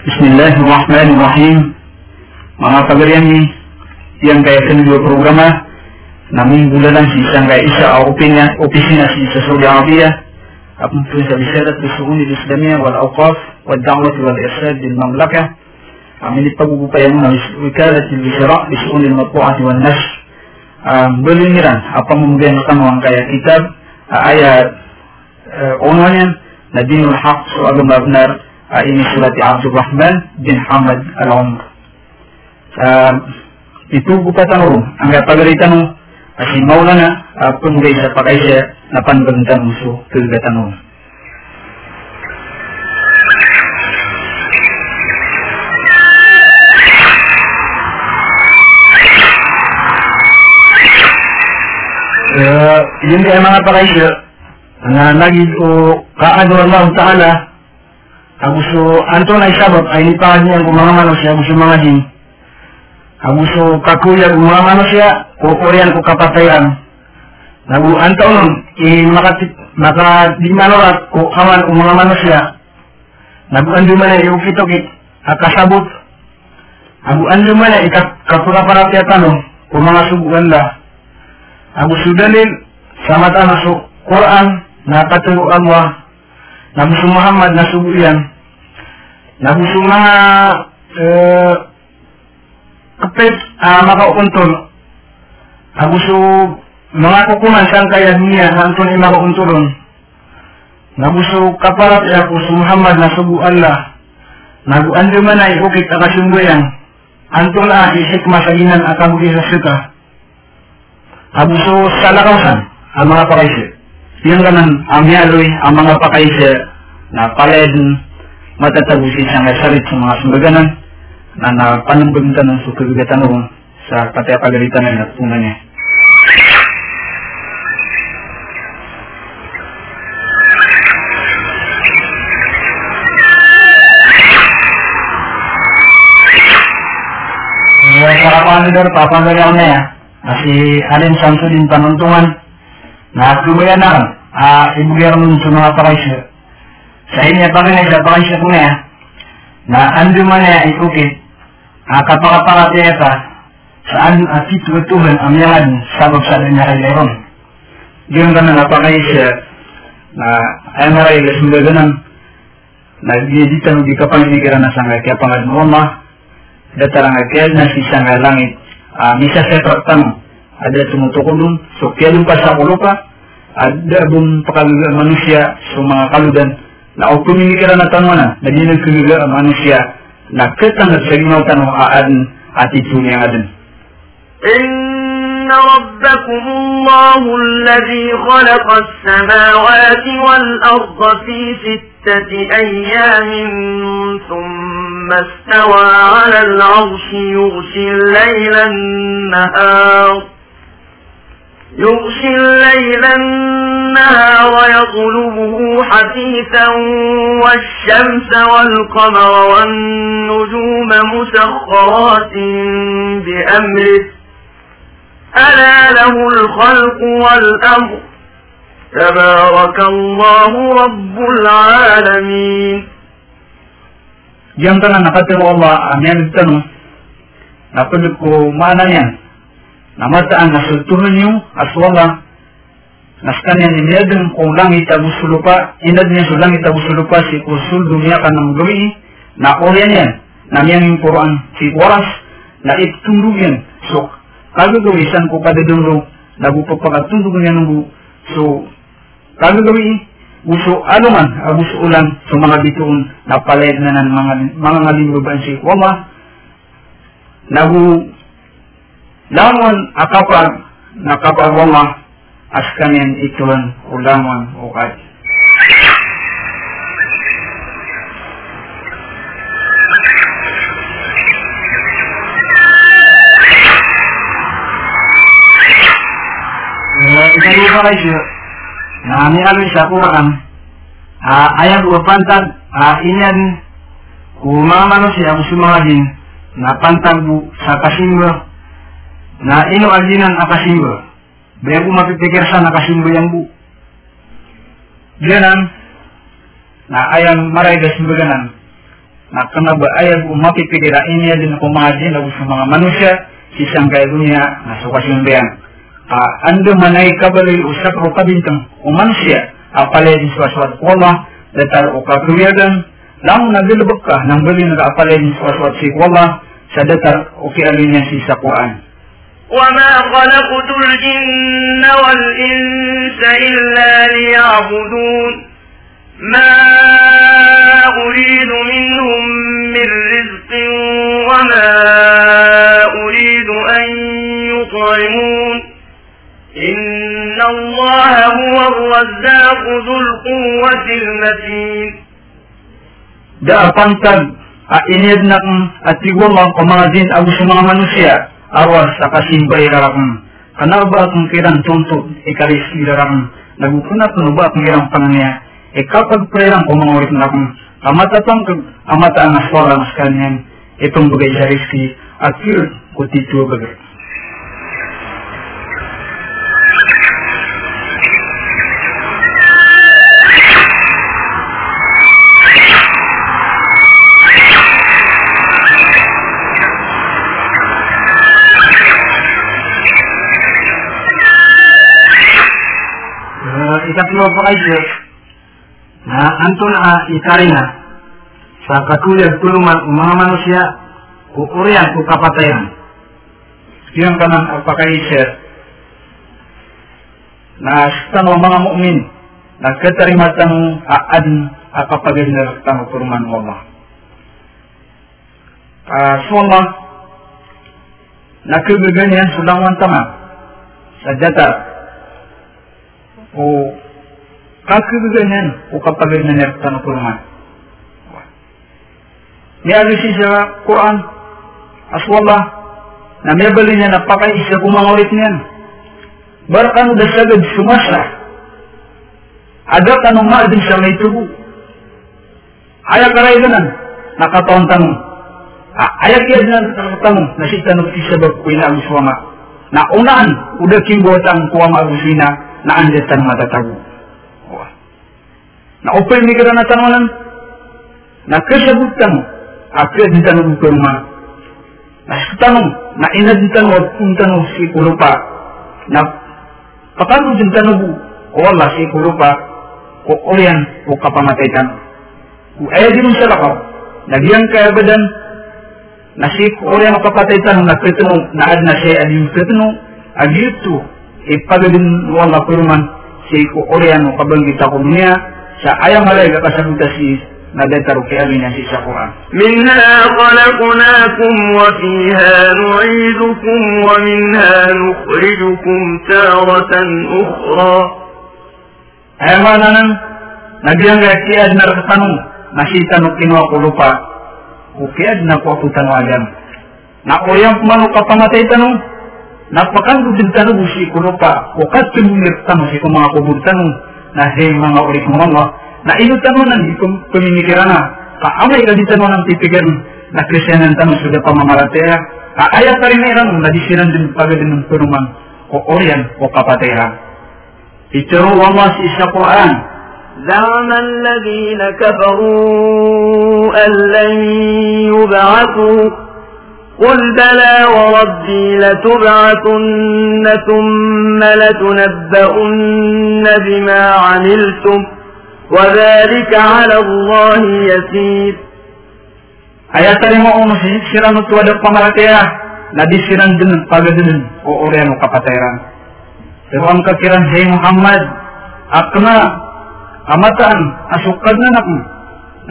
Bismillahirrahmanirrahim. Mga pagarian ni yang kaya kedua programa namin bulanan si isang kaya isa ang opisina, si sa Saudi Arabia apun pun sa bisadat bisuun al-Islamiyya wal-Awqaf wal-Da'wat wal-Irsad lil-Mamlaka amin ipagbubupayan na wikalat al-Bisra bisuun al-Matbu'at wal-Nashr belingiran apa mungkin kamu ang kaya kitab ayat unwannya Nadinul Haq so agama benar ini surat Abdul Rahman bin Hamad Al-Umr. Uh, itu buka tanong, ang pagalitan mo, kasi maulana, uh, pumugay sa pakay siya, napanbantan mo so, kagatan Uh, yun kaya mga pakay siya, na lagi? Ko kaado Allah Ta'ala Agusto Anton ay sabot ay lipahan niya kung mga mano siya gusto mga di. Agusto kakuya kung mga mano siya kukurian ko kapatayan. Nagu Anton i maka maka di manorat ko kung mga mano siya. Nagu ando man ay ukito kit akasabot. Agu ando man ay kapura para tiya tanong kung mga subukan la. Agu sudalin sama tanah su Quran na katuruan mo Nabi Muhammad na subuyan Nabi mga eh, kapit uh, makauntol Nabi mga kukuman sang kaya niya hantun ni makauntulon Nabi kaparat ya ko Muhammad na subu Allah. Nagu ando man ay ukit akasumbuyan Antol ah ihikma sa inan akabuhi sa suka ang mga pakaisip yung kanan amyaloy ang mga pakaisya na paled matatabusin siya nga sarit sa mga sumbaganan na napanambagtan ng sukagatan mo sa patayapagalitan na natunan niya. Para panidor, papagalaw na ya. Kasi alin samsudin panuntungan na kemudian a ibugarun sa mga pakaisya. Sa inya pagana sa pakaisya ko na na ando man na ikukit a kapakapakat ta saan at itutuhan ang sabab sa niya kay Leron. Diyon ka na napakaisya na ay maray na dieditan di kapanginigiran na sangay kaya pangad mo datarang kaya na si sangay langit. Misa sa traktang ada tumutukudun sukyalum pasakulupa ada bum pakaluga manusia sumanga kaludan na utumi kira na tanwana na dinag kaluga manusia na katangat sa gimaw tanong aadin attitude yang adin إن ربكم الله الذي خلق السماوات والأرض في ستة أيام ثم استوى على العرش يغشي الليل النهار يغشي الليل النهار يطلبه حثيثا والشمس والقمر والنجوم مسخرات بأمره. ألا له الخلق والأمر. تبارك الله رب العالمين. Yang telah nakatiro Allah, amin tanong, napulog ko mana namataan nasultuhan niyo aswala naskanya ni niyadang kung langit abusulupa inad niya sa langit abusulupa si kusul dunia ka ng gawi na oryan yan na niyang yung Quran si oras na itundog yan so kagagawisan ko kadadunro nagupapakatundog niya ng so kagagawi uso ano man abuso ulan sa mga bituon na palayad na ng mga mga ngalimruban si Wama. Nagu Lamun akapag nakapagwama as kanin ituan ulamon ukay. Ikalupa kayo siya, na ni alwi sa Quran, uh, ayang upantag, uh, inyan, kumamano siya, musumahadin, na pantag sa kasimba, na ino aginan akasimba. Bayan ko mapipikir sa nakasimba yang bu. Diyanan, na ayang maray da simbaganan. na kena ba ayag pidira ini din ko mga din sa mga manusia sisang kay dunia. Na suka simbayan uh, ando manay kabalil usak ro kabintang o manusia. Apalay din suaswat ko Allah datar o kapriyagan lang naglulubog ka nang bali nag-apalay din suaswat si Allah sa datar o kialin si sakuan وما خلقت الجن والإنس إلا ليعبدون ما أريد منهم من رزق وما أريد أن يطعمون إن الله هو الرزاق ذو القوة المتين Da pantag a inid na kung at tigwamang kumadin ang mga manusia. Awas sa kasimbay rarakong kanaba kung kirang tuntut ikaris irarakong nagukunat no ba kung kirang pananya e kapag prerang kumangurit na kung amatatang amata ang aswara mas kanyan itong bagay sa riski at ikatlo pa kayo na antun a ikarina sa katulad tulungan ng mga manusia kukurian ku kapatayan. Yang kanang apakaisir na sa mga mukmin. Na katarimatan aad akapagandar tang mo Allah. Uh, Suma na kebeganian sudah tama sa datar o kakibigyan o kapag nangyari ka ng kulungan. Niagisi sa Quran, aswala, na may bali niya napakaisa kumangawit niyan. Barakan da sagad sumasa. Ada tanong maadin sa may tubo. Ayaw karay ganan, nakataon tanong. Ayaw kaya na tanong, nasi tanong ti sabab ko ina ang suwama. Na unaan, udah kimbot ang kuwang agusina na andatan matatago. Na upay mi kada na tanawanan, na di tanong ko ma. Na tanong, na ina di tanong, kung tanong si kurupa, na pakano din tanong o wala si kurupa, o orian, o kapamatay tanong. Kung ayaw din sa lakaw, nagyang kaya badan, na si orian o kapatay tanong, na kritanong, na ad na siya, ad yung ad ipadin wala kuruman siku urian o kabang kita kumia sa ayang halay kakasagutas is nagataruki amin ang isa Quran. Minha khalaqnakum wa fiha nu'idukum wa minha nukhrijukum taratan ukhra. Ayang walanan, nabiyang gakiad na ratanong, nasita nung kinuha ko lupa, ukiad na po ako tanwagan. Nakuyang kumanukapamatay tanong, napakando din tanong si ko lupa o katunir tanong si mga kubur tanong na hey mga ulit mo mga na inutan mo nang ikong pamimikirana kaamay ka dito mo nang tipigan na krisyanan tanong sudah pamamaratea kaayat pa rin iran na disiran din pagadin ng penuman o orian o kapatera ituro Allah si isa Quran زعم الذين كفروا أن لن يبعثوا قل بلى وربي لتبعثن ثم لتنبؤن بما عملتم وذلك على الله يسير أيتريم أمسي سيران تودق مرتيرا لدي سيران دن فاقدن وأوريان وقفتيرا سيران كثيران هي محمد أقنا أمتان أشقدنا نقم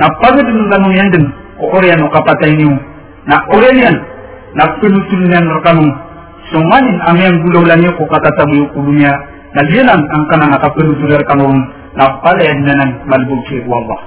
نفاقدن لنو يندن وأوريان وقفتيرا نا أوريان yan na pinutunan ng kamu sumanin ang yang gulaw lang niyo ko katatabi ko niya na diyan ang kanang nakapinutunan kamu na palayan na ng malbog si Allah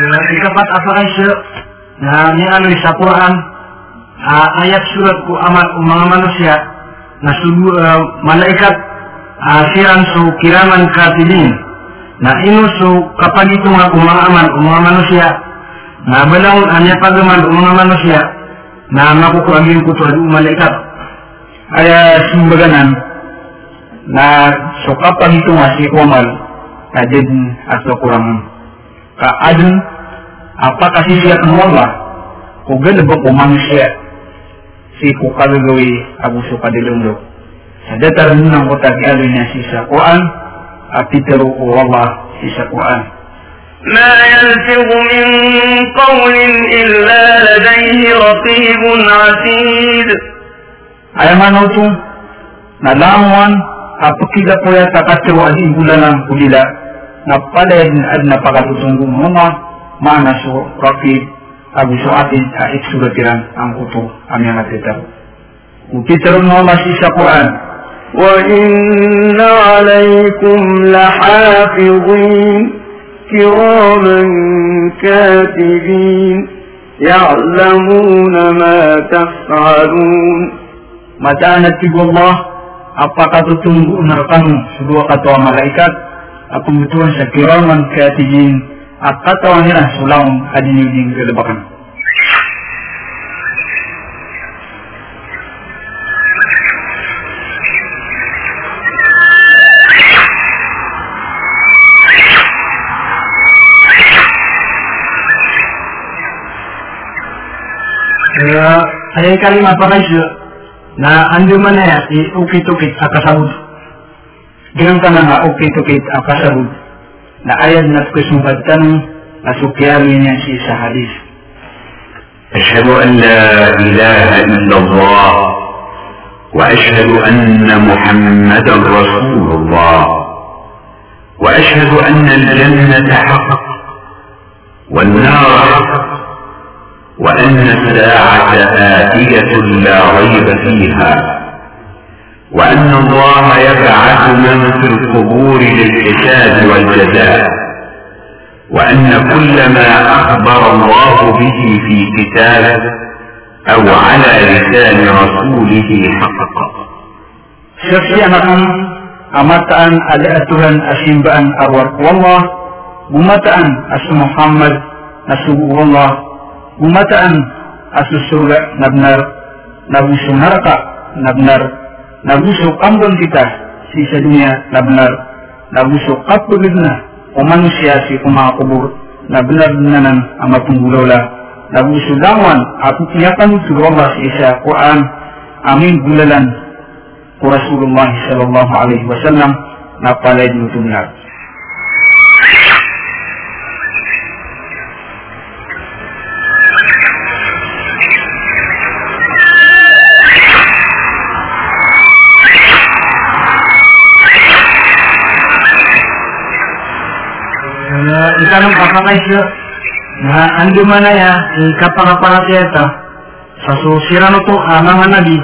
Ya, ikapat asaran siya na nianoy sa Quran uh, ayat surat ku amat mga manusia. Na sugu, uh, malaikat uh, siran su kiraman katibin na ino su kapag ito nga mga aman mga manusia. Na balawon anya pagaman mga manusia? Na makukurangin ko to malaikat. Aya simbaganan na so kapag ito nga si Kuamal kadid ato kurang. Ka adun apa kasi siya ng Allah kung ganda ba manusia si kukagagawi abuso padilunglo sa datar nang ko tag-alo niya si sa Quran at pitero o Allah si sa Quran ما يلفظ من قول إلا لديه رقيب عتيد ay manautu na lamuan apakida po ya takatiro adi bulanan kulila na palad ad na pakatutunggo mga mana so rakib abu so atin a iksuratiran ang kuto aming atitar utitaron mo masi sa Quran وإن عليكم لحافظين كراما كاتبين يعلمون ما تفعلون Mataan at tigo Allah, apakah tutunggu narkanu sebuah katua malaikat, at pembutuhan sa kiraman katijin, at katawan nila sulaong adinuding galabakan. Kaya, ay kalima pa kayo, na ando man na ukit-ukit akasabud. Dengan ka na nga ukit-ukit akasabud, na ayad na kusumbat tanong na sukyari niya si sa hadis. أشهد أن لا إله إلا الله وأشهد أن محمدا رسول الله وأشهد أن الجنة حق والنار حق وأن الساعة آتية لا ريب فيها وأن الله يبعث من في القبور للحساب والجزاء وأن كل ما أخبر الله به في كتابه أو على لسان رسوله حقق شخصي أنا أم أمرت أن ألأتهن أشين بأن أرواق والله ممتا أن أسم محمد نسوء والله ممتا أن أسسر نبنر نبنر نبنر نبنر nabuso kambon kita si sa dunia nabnar, nabuso kapulid na o manusia si kumakubur na benar nanan ang matunggulaw nabuso lawan su Allah si isa Quran. Amin bulalan. Ko Rasulullah sallallahu alaihi wasallam na palay nutunar. Itanong kakakay siya na ando man na ya? Ikapangapangatiyata sa susiran to ang mga nabi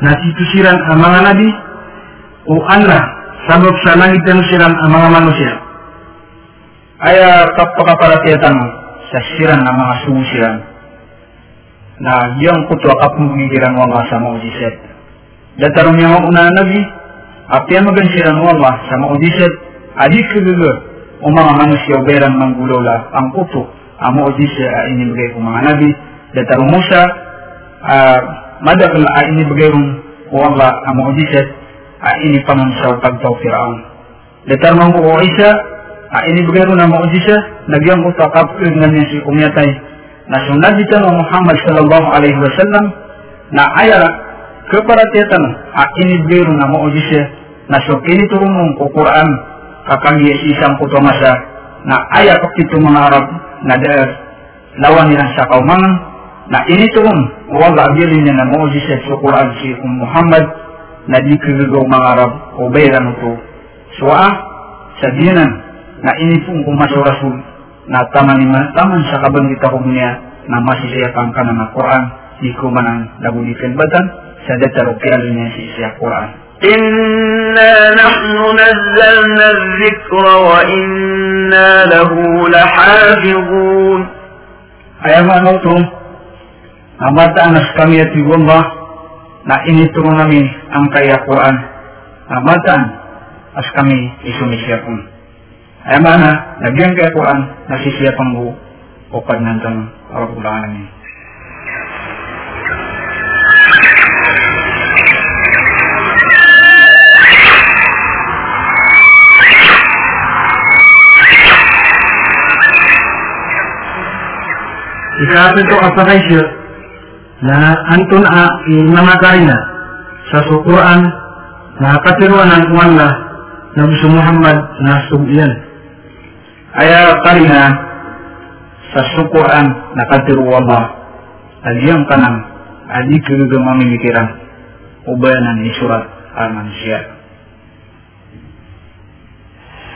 na situsiran ang mga nabi o Allah sabab sa langit dan siran ang mga manusia ay kapakapalatiyatan sa siran ang mga sumusiran na yung kutwa kapumigiran mo nga sa mga ujiset datarong yung una nabi at yan magansiran mo nga sa mga ujiset adik kagaga o mga manusia o berang manggulola ang kuto ang mga ujiset ay inibigay ko mga nabi. Datarong Musa uh, madakal ay inibigay kong Allah ang ujiset ay inipangon sa pagtaw Firaun datarong ko o isa ay inibigay ko ng mga ujiset nagyang ko nga niya si na sunod dito ng Muhammad sallallahu alaihi wasallam na aya keparatiatan a inibigay ko ng mga ujiset na so kiniturong ko Quran kakang si isang puto masa. Na aya kapito mga Arab na der lawan nila sa kaumangan na initurong wala bilin na Moses at sa Quran si Muhammad. Na di kagagaw mga Arab o bayran ito so ah sabihanan na inipong kumaso rasul. Na taman taman sa kabanggita ko niya na masisiyakan ka na Quran di ko manang nabulikan batan sa dataro kaya niya si siya Quran إنا نحن نزلنا الذكر وإنا له لحافظون Ayaw nga ano ito, amataan nas kami at Allah na inituro namin ang kaya Quran. Amataan as kami isumisiyapon. Ayaw nga na, nagyang kaya Quran na sisiyapang buo. opat nantang Rabbul Alamin. Ikapin to apa kayo na antun a imanakay na sa sukuran na katiruan ng wala na Nabi Muhammad na sugiyan. Aya karina sa sukuran na katiru Allah. Aliyang kanang adi kulugang mamimikiran ubayanan ni surat al manusia.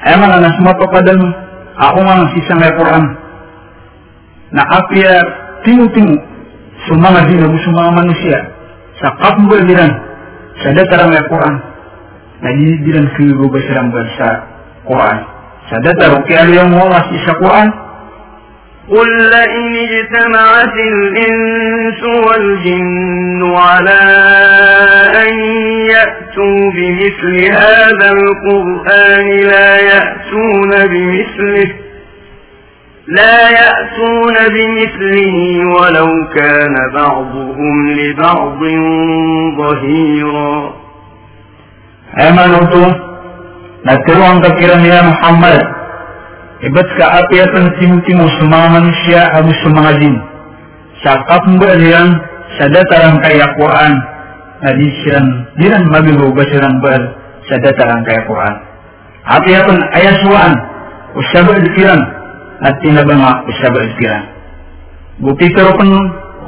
Ay mga nasmato ka dun, ako nga sisang Quran na apia tingu-tingu sumanga dina bu sumanga manusia sa kapmbal diran sa datarang ay Quran na diran kiyo ba sirang sa Quran sa dataro kaya yang mawas sa Quran قل لئن اجتمعت الإنس والجن على أن يأتوا بمثل هذا القرآن لا يأتون بمثله لا يأتون بمثله ولو كان بعضهم لبعض ظهيرا أما نوتون نترو أن ذكرنا يا محمد إبتك أبيا تنسيمك مسلمة منشياء أو مسلمة جين شاقف مبأليان سدتران كي قرآن Hadisiran diran mabilu basiran bal sadatarang kaya Quran. Hati-hati ayat suan usabat dikiran atinabanga bisabab kira bukikarukan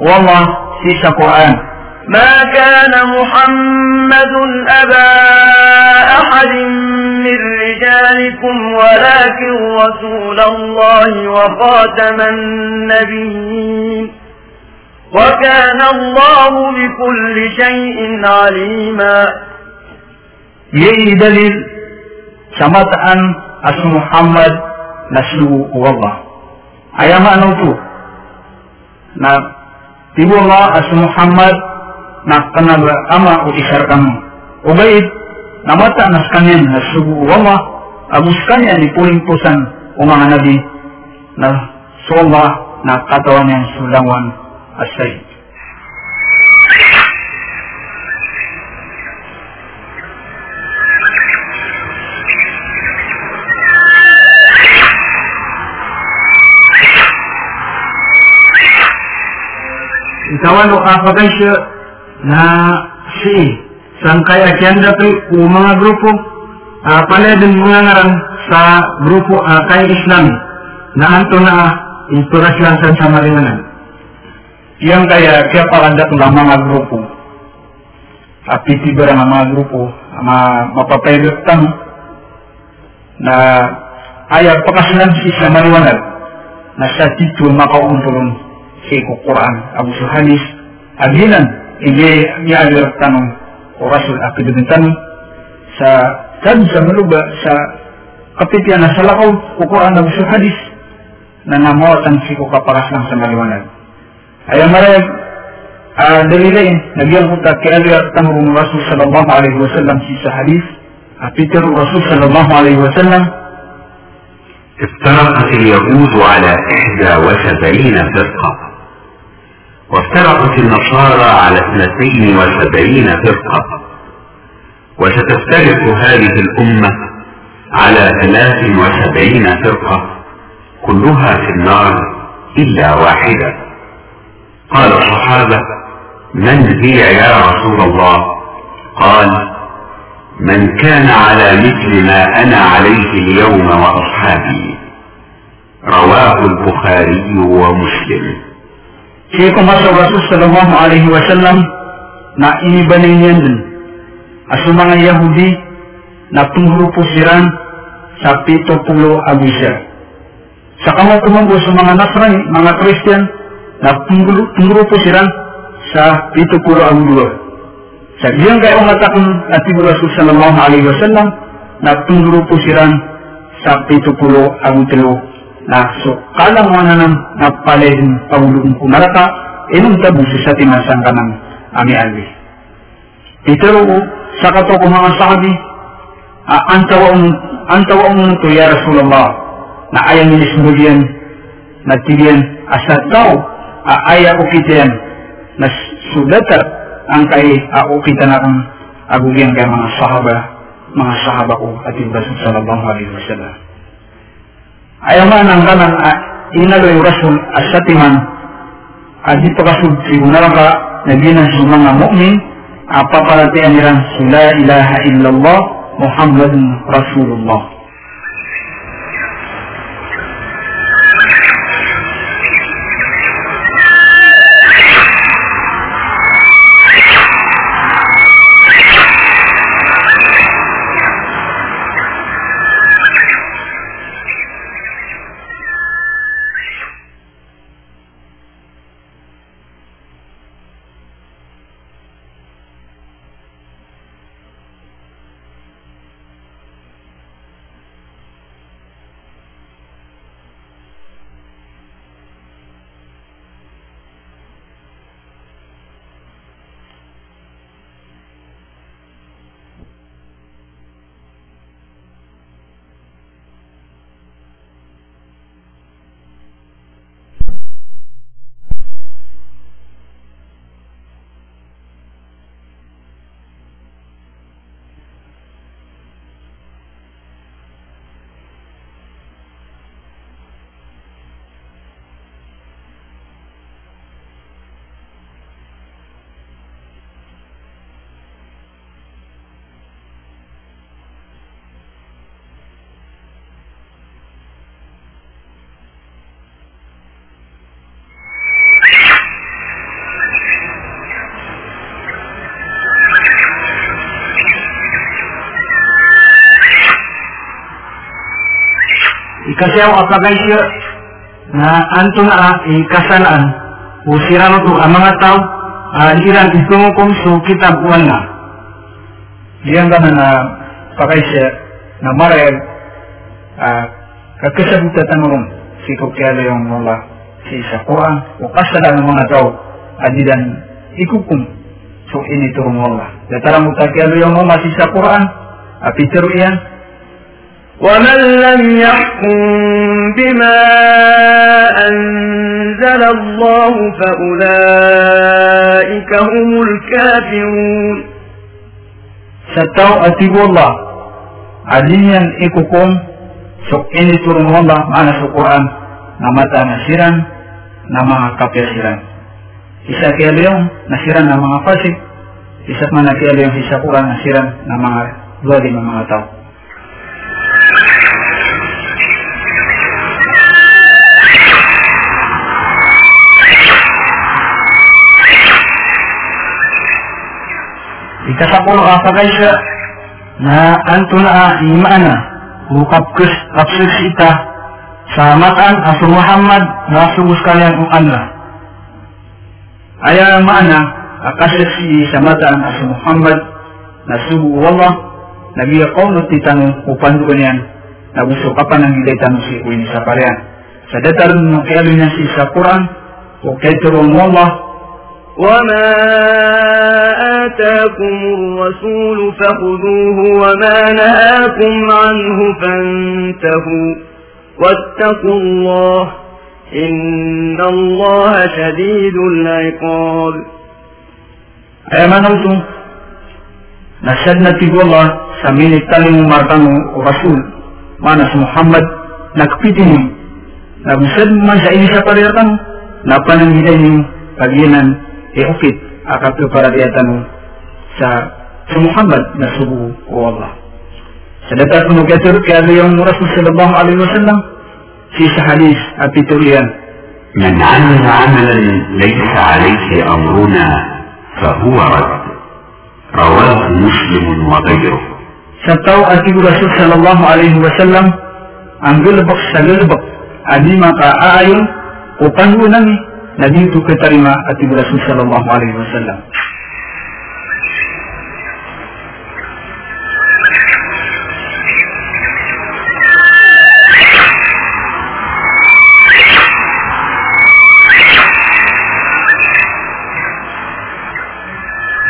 wallah sisa Quran. ما كان محمد أبا أحد من رجالكم ولكن رسول الله وخاتم النبيين وكان الله بكل شيء عليما يأي دليل سمت أن اسم محمد naslu wallah. Ayama ano to? Na tibo Allah as Muhammad na kanal ama o isar kami. Ubayid namata nas kanyan naslu wallah agus kanya ni puling pusan mga nabi na so Allah na katawan yang sulangwan asay. Itawan o kakagay siya na si sangkaya kenda tu u mga grupo uh, pala din mga sa grupo uh, kay Islam? Na anto na inspirasyon sa samaringanan. Yang kaya kaya palandak ng mga grupo apiti ba ng mga grupo ma mapapaylutan na ayat pakasunan si sa maliwanag na sa tito makauntulong sheikhu qur'an abu suhalis abilan ige mialir tanong orasul akidin tanong sa tad sa maluba sa kapitya na salakaw kukuran abu suhalis na namawat ang sheikhu kaparas lang sa maliwanag ayam marayag uh, dalilain nagyang kuta kialir tanong rasul sallallahu alaihi wasallam si sa hadis Peter الرسول صلى الله عليه وسلم افترقت اليهود على إحدى وسبعين فرقة وافترقت النصارى على اثنتين وسبعين فرقة. وستفترق هذه الأمة على ثلاث وسبعين فرقة. كلها في النار إلا واحدة. قال الصحابة من هي يا رسول الله؟ قال من كان على مثل ما أنا عليه اليوم وأصحابي. رواه البخاري ومسلم. Siya pumasok Rasul sallallahu alaihi wasallam na inibanin niyan din. Aso mga Yahudi na tungrupo siran sa pito pulo abisya. Sa kamang kumanggo sa mga Nasrani, mga Christian, na tungrupo siran sa pito pulo abudua. Sa iyang kayo matakon at Ibu Rasul sallallahu alaihi wasallam na tungrupo siran sa pito pulo abudua na so kalang mga nang napalin pangulong kumarata inong tabu sa timasang kanang ami alwi itero sa kato ko mga sahabi uh, antawa ang antawa ang to ya Rasulullah na ayang nilis mulian natigen asa tau aya ukitian nas sudatar ang kay kita na kang agugyan kay mga sahaba mga sahaba ko at yung Rasul sallallahu alaihi wasallam ayaw ang kanan inalo yung Rasul asatiman. At dito kasud siguna ka naginan sa mga mu'min apa palatian nilang la ilaha illallah Muhammadun Rasulullah Kasi ako apagay siya na anto na ah, ikasanaan usirano to ang mga tao uh, iran itungukong so kita buwan na diyan ka na na pakay siya na maray uh, kakasabita tanong sikop kaya yung mga si sa Quran o kasala ng mga tao adidan ikukum so initurong Allah datara mo takialo yung mga si sa Quran apitero iyan ومن لم يحكم بما أنزل الله فأولئك هم الكافرون ستاو أتيب الله عليا إكوكم سوك إني ترون الله معنا في القرآن نمتا نسيرا نما كافرا Isa kaya liyong nasiran ng mga fasik, isa man na kaya liyong isa Quran nasiran ng mga zalim ng mga tao. Ikasapulo guys na anto na imana ukapkes kapsis ita sa matan aso Muhammad na subus kalian ang Allah. Aya mana akasis si sa matan aso Muhammad na subu Allah nabiya ko no titano upan ko niyan na gusto ka pa nang ilay si Uwin sa parehan. Sa niya si sa Quran o kay turong Allah وما آتاكم الرسول فخذوه وما نهاكم عنه فانتهوا واتقوا الله إن الله شديد العقاب أيمانوتو نشدنا تقول الله سمين التالي مرتانو رسول مانس محمد nakpitini na bisad man sa ini sa pariratan يعقد akatu para diatanu sa sa Muhammad nasubu o Allah sedekat mengatur kada yang Rasul sallallahu alaihi wasallam في حديث أبي تريان من عمل عملا ليس عليه أمرنا فهو رد رواه مسلم وغيره Setau ati Rasul sallallahu alaihi wasallam anggil bak salil bak adi maka ayun upan nani Nabi itu keterima hati Rasul Sallallahu Alaihi Wasallam.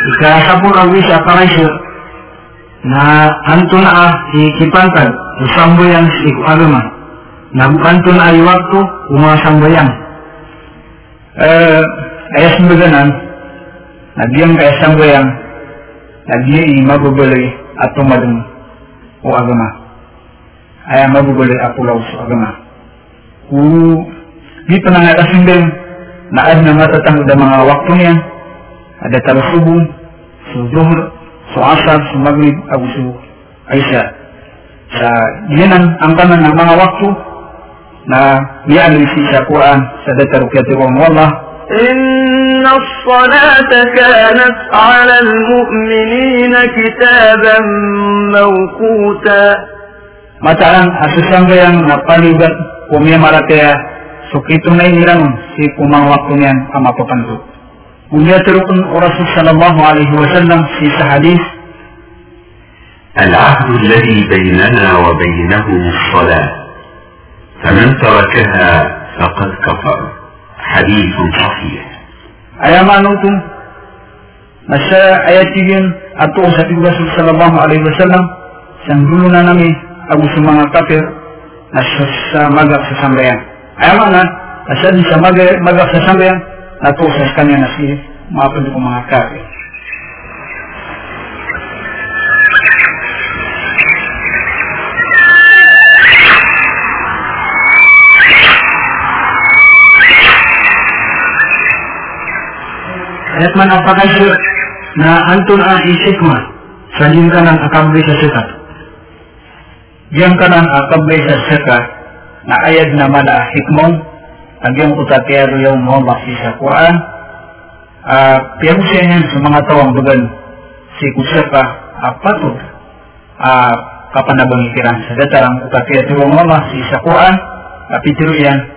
Ikasapun rawi sa paraisyo na anto na ah ikipantan usambo yang si agama nagukantun ay waktu umasang bayang. Eh, ayas mbaganan, nagyang kaya sambayang, nagyai maguguloy at tumadong o agama. Ay maguguloy apulaw sa agama. Ku, di pa nga kasimbeng, naad na matatang da mga waktu niya, ada talusubong, so zuhur, so asar, so magrib, agusu, aisya. Sa yan ang tanan ng mga waktu نعم يعني في شقوان سادة ركاته والله إن الصلاة كانت على المؤمنين كتابا موقوتا مثلا أسسان غيان نقالي بل كومي مراتيا سكيتو ناي نيران سي كومان وقتن يان أما ونيا تركن رسول صلى الله عليه وسلم في سحديث العهد الذي بيننا وبينهم الصلاه فمن تركها فقد كفر. حديث صحيح. أيام أنتم مساء أياتيين أتوه سبي رسول صلى الله عليه وسلم. سنقولنا نمي أبو سمان الكافر أسسى مغرب سسامريان أيام أنا أسسى مغرب سسامريان أتوه سسكاني نسيه. ما أبدو مغرب كافر si mga ko mga kafir. Ayat man apakah sir na antun ang isikma sa kanan akabli sa sikat. Diyan kanan akabli sa sikat na ayat na mala hikmong agyang utatero yung mga basi sa Quran. Uh, Piyang siya sa mga tawang bagan si kusaka uh, patod uh, kapanabang ikiran sa datarang utatero yung mga basi sa Quran. Kapitiro yan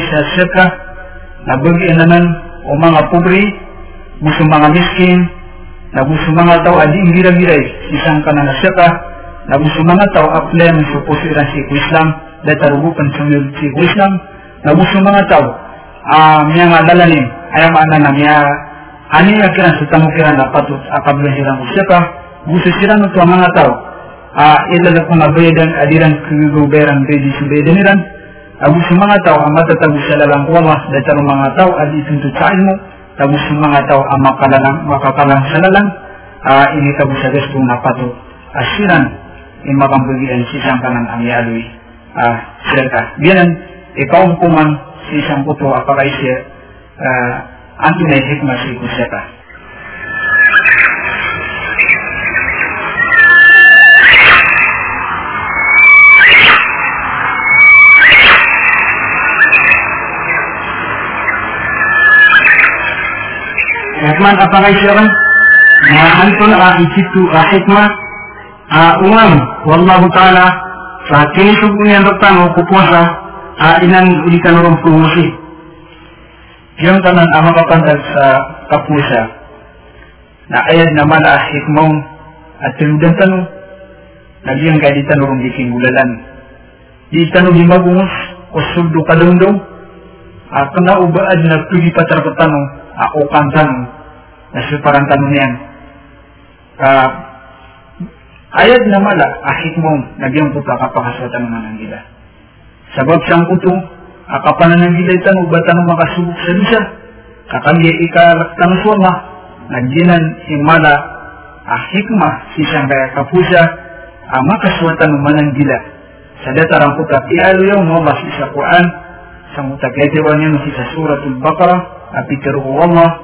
Sa sirka, na bagi naman o mga pobre, gusto mga miskin, na gusto mga tao adi gira-giray, isang ka na na sirka, na gusto mga tao aplen sa posiran si Islam, dahil tarugupan sa si Islam, na gusto mga tao, ah, miya nga dalanin, ayaw maana na miya, ani nga kiran sa tamukiran na patut akabla hirang usaka, gusto sila ng mga tao, a illa ko nga bedan adiran kuguberan bedi subeden iran abu mga tao ang matatago sa lalang Allah dahil mga tao adi tuntu sa mga tao ang makalalang makakalang sa lalang uh, ini tago sa gusto na pato asiran. In makambugian si isang kanan ang yaloy uh, sirka biyanan ikaw kuman si isang puto apakay siya uh, antunay hikma si kuseka Rahman apakah siapa? Na antun a isitu a hikmah wallahu taala sa kinisog niya doktan o kupuasa a inan ulikan orang promosi. Yung tanan ang mapapantag sa kapusa na ayad naman a hikmong at tinudan tanong nagyang kaya di tanong giking gulalan. Di tanong di magungus o suldo kadungdong a kena ubaad na pili patar tanong ako kantan tanong niyan. Uh, ayat na mala, ahit mo, nagyang puta kapakaswatan ng mananggila. Sabab siyang puto, akapanan ng gila itan, ubatan ng makasubok sa bisa. Kakanggi ikalaktan suwama, nagyinan himala, ahikma, sisang kaya kapusa, ang makaswatan ng mananggila. Sa datarang puta, ialo yung mga sa Quran, sa mutaketiwan niya sa suratul Baqarah, apitiru Allah,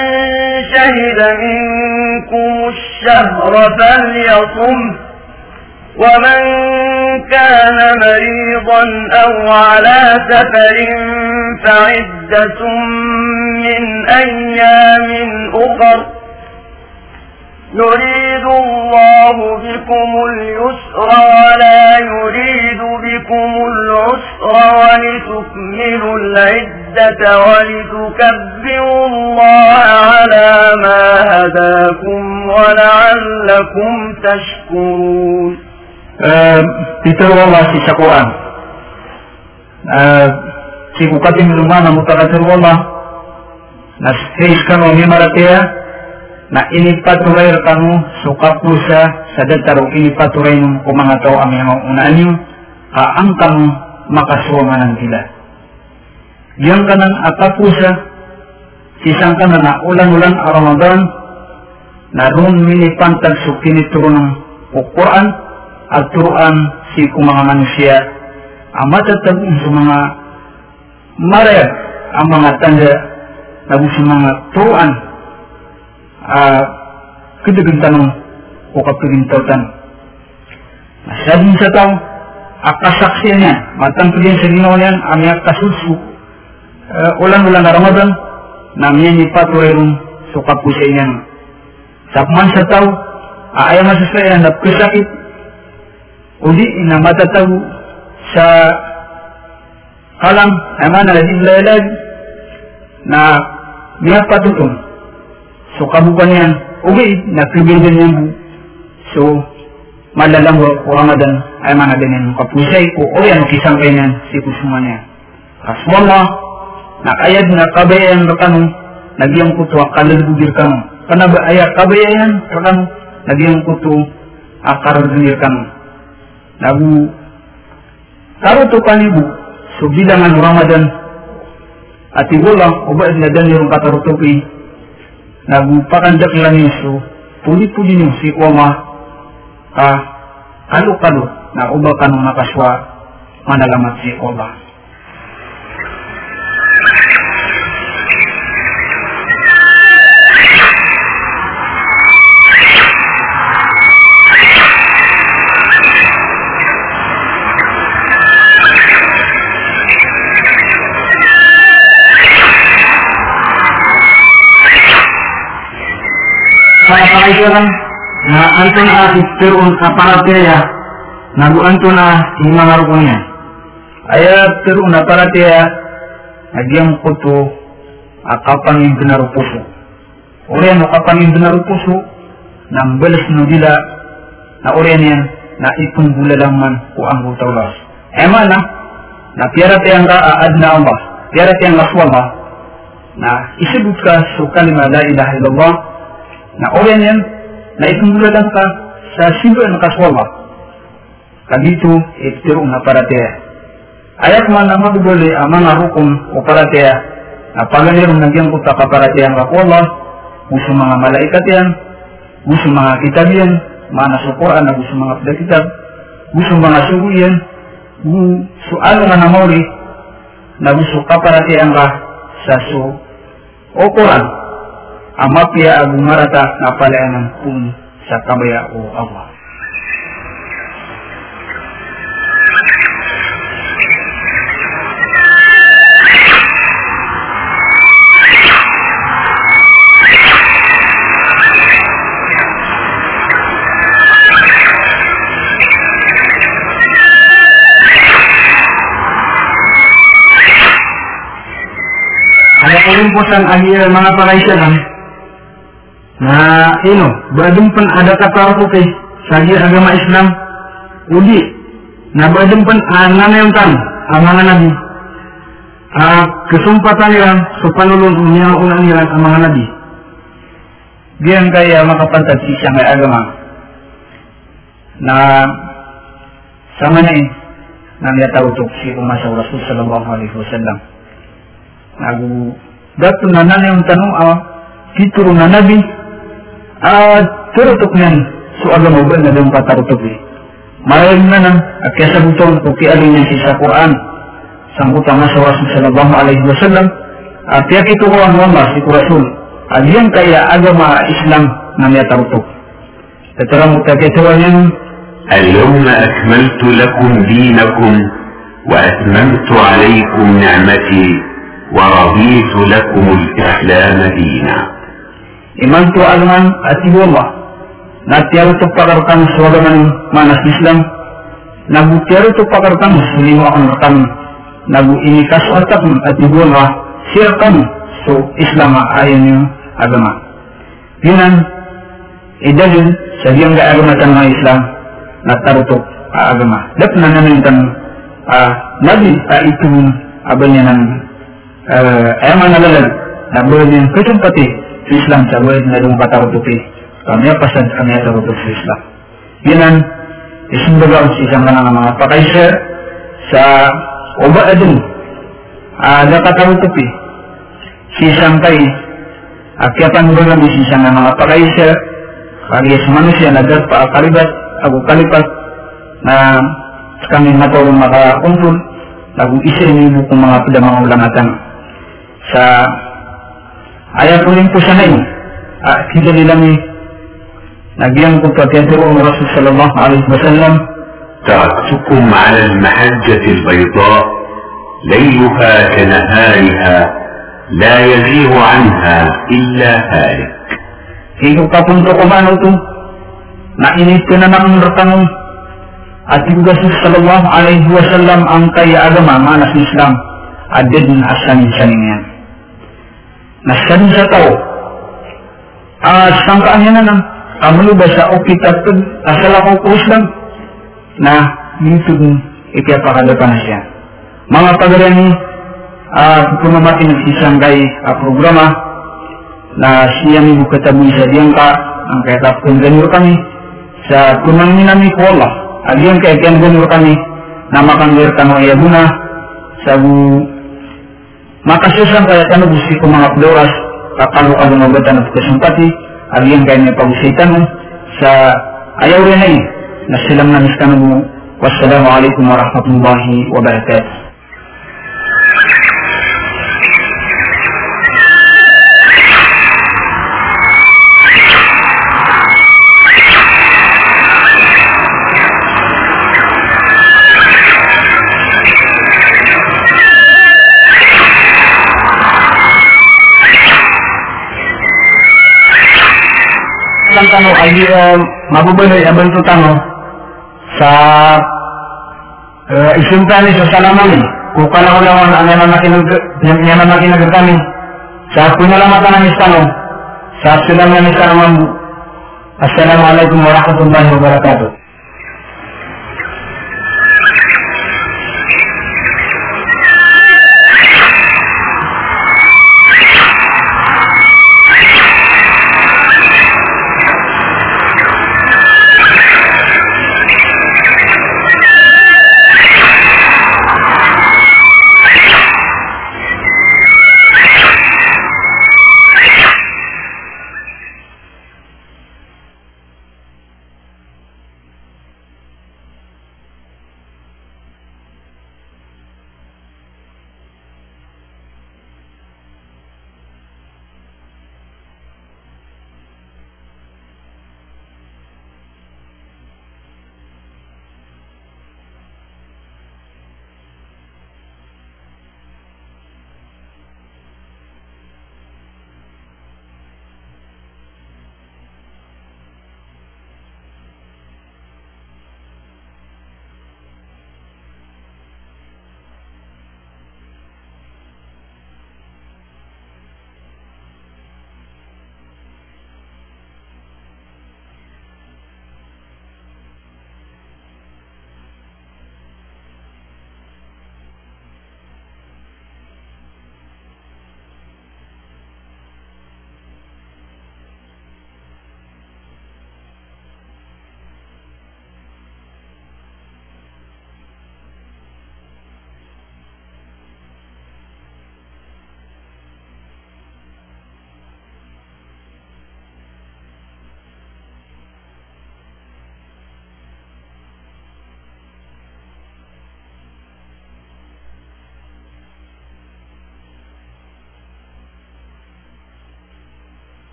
شهد منكم الشهر فليصمه ومن كان مريضا أو على سفر فعدة من أيام أخر يريد الله بكم اليسر ولا يريد بكم العسر ولتكملوا العدة ولتكبروا الله على ما هداكم ولعلكم تشكرون. Peter والله في شكوان في مقدم المعنى متغزل والله نستيش كانوا مما na ini paturay kanu suka pusa sa ini paturay nung kumangataw ang mga unanyo kaang kanu makasuwaman tila. Yang kanang atapusa sisang kana na ulan-ulan Ramadan na rum mini pantag sukini turun ng Quran at turuan si kung mga manusia ang matatagong sa mga maraya ang mga tanda na mga turuan uh, kadagantanong o kapagintautan. Masyadong sa tao, akasaksiyan niya, matangkagin sa ginawa niyan, ang iyang kasulsu, uh, ulan-ulan na Ramadan, na niya ni patuloy so kapusay niyan. Man sa tao, aayang masasaya na kasakit, uli na matataw sa halang naman na naging na niya patutong. So kabukan yan, uli na kibigyan niya So malalang ko Ramadan ay mga ganyan kapusay ko o yan kisang kanyan si kusuman niya. Kaswama na kabayan rakano nagyang kuto kalalugir kano. Kana ba aya kabayan rakano nagyang kuto akarugir kano nagu karo to kanibu so bilangan Ramadan at ibulang ubad na yung katarutupi nagu pakandak lang so puli-puli niyo si Oma ka kalo-kalo na uba ka nung nakaswa manalamat si Allah. kaibigan na anton a tirun aparateya nagu anton a himangarukunya aya tirun aparateya nagyang kuto akapang yung pinarupuso Uriyan no kapang yung pinarupuso nang beles no dila na yan na itong lang man ko ang hutaulas ema na piara tayang ka aad na amba piara tayang laswama na isibut ka so kalima la ilaha illallah na orang yan na itunguladan ka sa silo ng kaswala kadito itiro na paratea ayat man na magduli ang mga hukum o paratea na paganirong nagyang kuta ka paratea ang kakwala gusto mga malaikat yan gusto mga kitab yan mga nasukuran na gusto mga kitab. Gusto mga sugo yan gusto ano nga namori na gusto ka paratea ka sa su o Quran amapya ag marata nga palayanan kun sa kabaya o awa. Ano po rin po sa ahir mga pakaisyanan, na ino, badung pan ada kata ko kay sa agama Islam. Udi na badung pan anan yung tan ang mga nabi. Uh, kesumpatan nila so panulong niya una nila ang mga nabi. Diyan kaya makapantag siya ng agama. Na sama na eh nang yatautok si Umasa Rasul sallallahu alaihi wasallam. Nagu datu nanan yung tanong ah kituro na nabi. ah turutok niyan so agama ba na yung patarutok eh Malayang na nang akya butong kuki alin niya sa Quran sangkutang sa Rasul sallallahu alaihi wasallam at ito ko ang Allah si Rasul aliyan kaya agama Islam na niya tarutok Teterang mutakaituan اليوم أكملت لكم دينكم وأتممت عليكم نعمتي ورضيت لكم الإسلام دينا iman tu alman ati Allah na tiyaru tu pakarkan swagaman manas Islam. Nagu tiyaru tu pakarkan sulimo akan rekan nagu ini kasu atak ati Allah siakan so Islam ayon agama. Yunan idalun sa diyang ga agama tan Islam. Na tarutok agama. Dap na namin tan nabi ta itu abanya nan ay manalalan na boleh yang kecumpati sa Islam sa boleh na dung patarutuki kami pasad kami sa Islam Yunan isimbaga sa isang mga mga pakaisa sa oba adun ada katarutuki si sampai akiatan lang si isang mga pakaisa kalias manusia nagar pa kalibat ako kalipat na kami matulong makakumpul lagu isa ini buku mga pedamang ulangatan sa ayat uling po sa nain ah, kita nilami nagyang kong pagkaturo ng Rasul sallallahu alaihi wasallam تركتكم على المحجة البيضاء ليلها كنهارها لا يزيغ عنها إلا هالك Ikaw papunto ko man ito na init ko na ng rekanong at juga sallallahu alaihi wasallam ang kaya agama manas Islam adid na asan sa niyan. Nasan sa tao at sangkaan niya na nang amulu ba sa okitat asal ako ko Islam na dito ipapakadapan na siya. Mga pagalan ni at kumamati nagsisanggay a programa na siya mi bukatabu sa diyangka ang kaya tapon ganyo kami sa kunang minami ko Allah agian kaya kian ganyo kami na makangir kano iya guna makasusan kaya kano gusti ko mga floras kakalo ka lumabatan at kasumpati agian kaya may pagusitan sa ayaw rin ay na silang kano bu wassalamualaikum warahmatullahi wabarakatuh lang tano ay uh, mabubaloy abang to tano sa uh, isimtani sa salaman kung kalawalawan ang yaman makinag yaman makinag kami sa punalamatan ng istano sa silang ng istano Assalamualaikum warahmatullahi wabarakatuh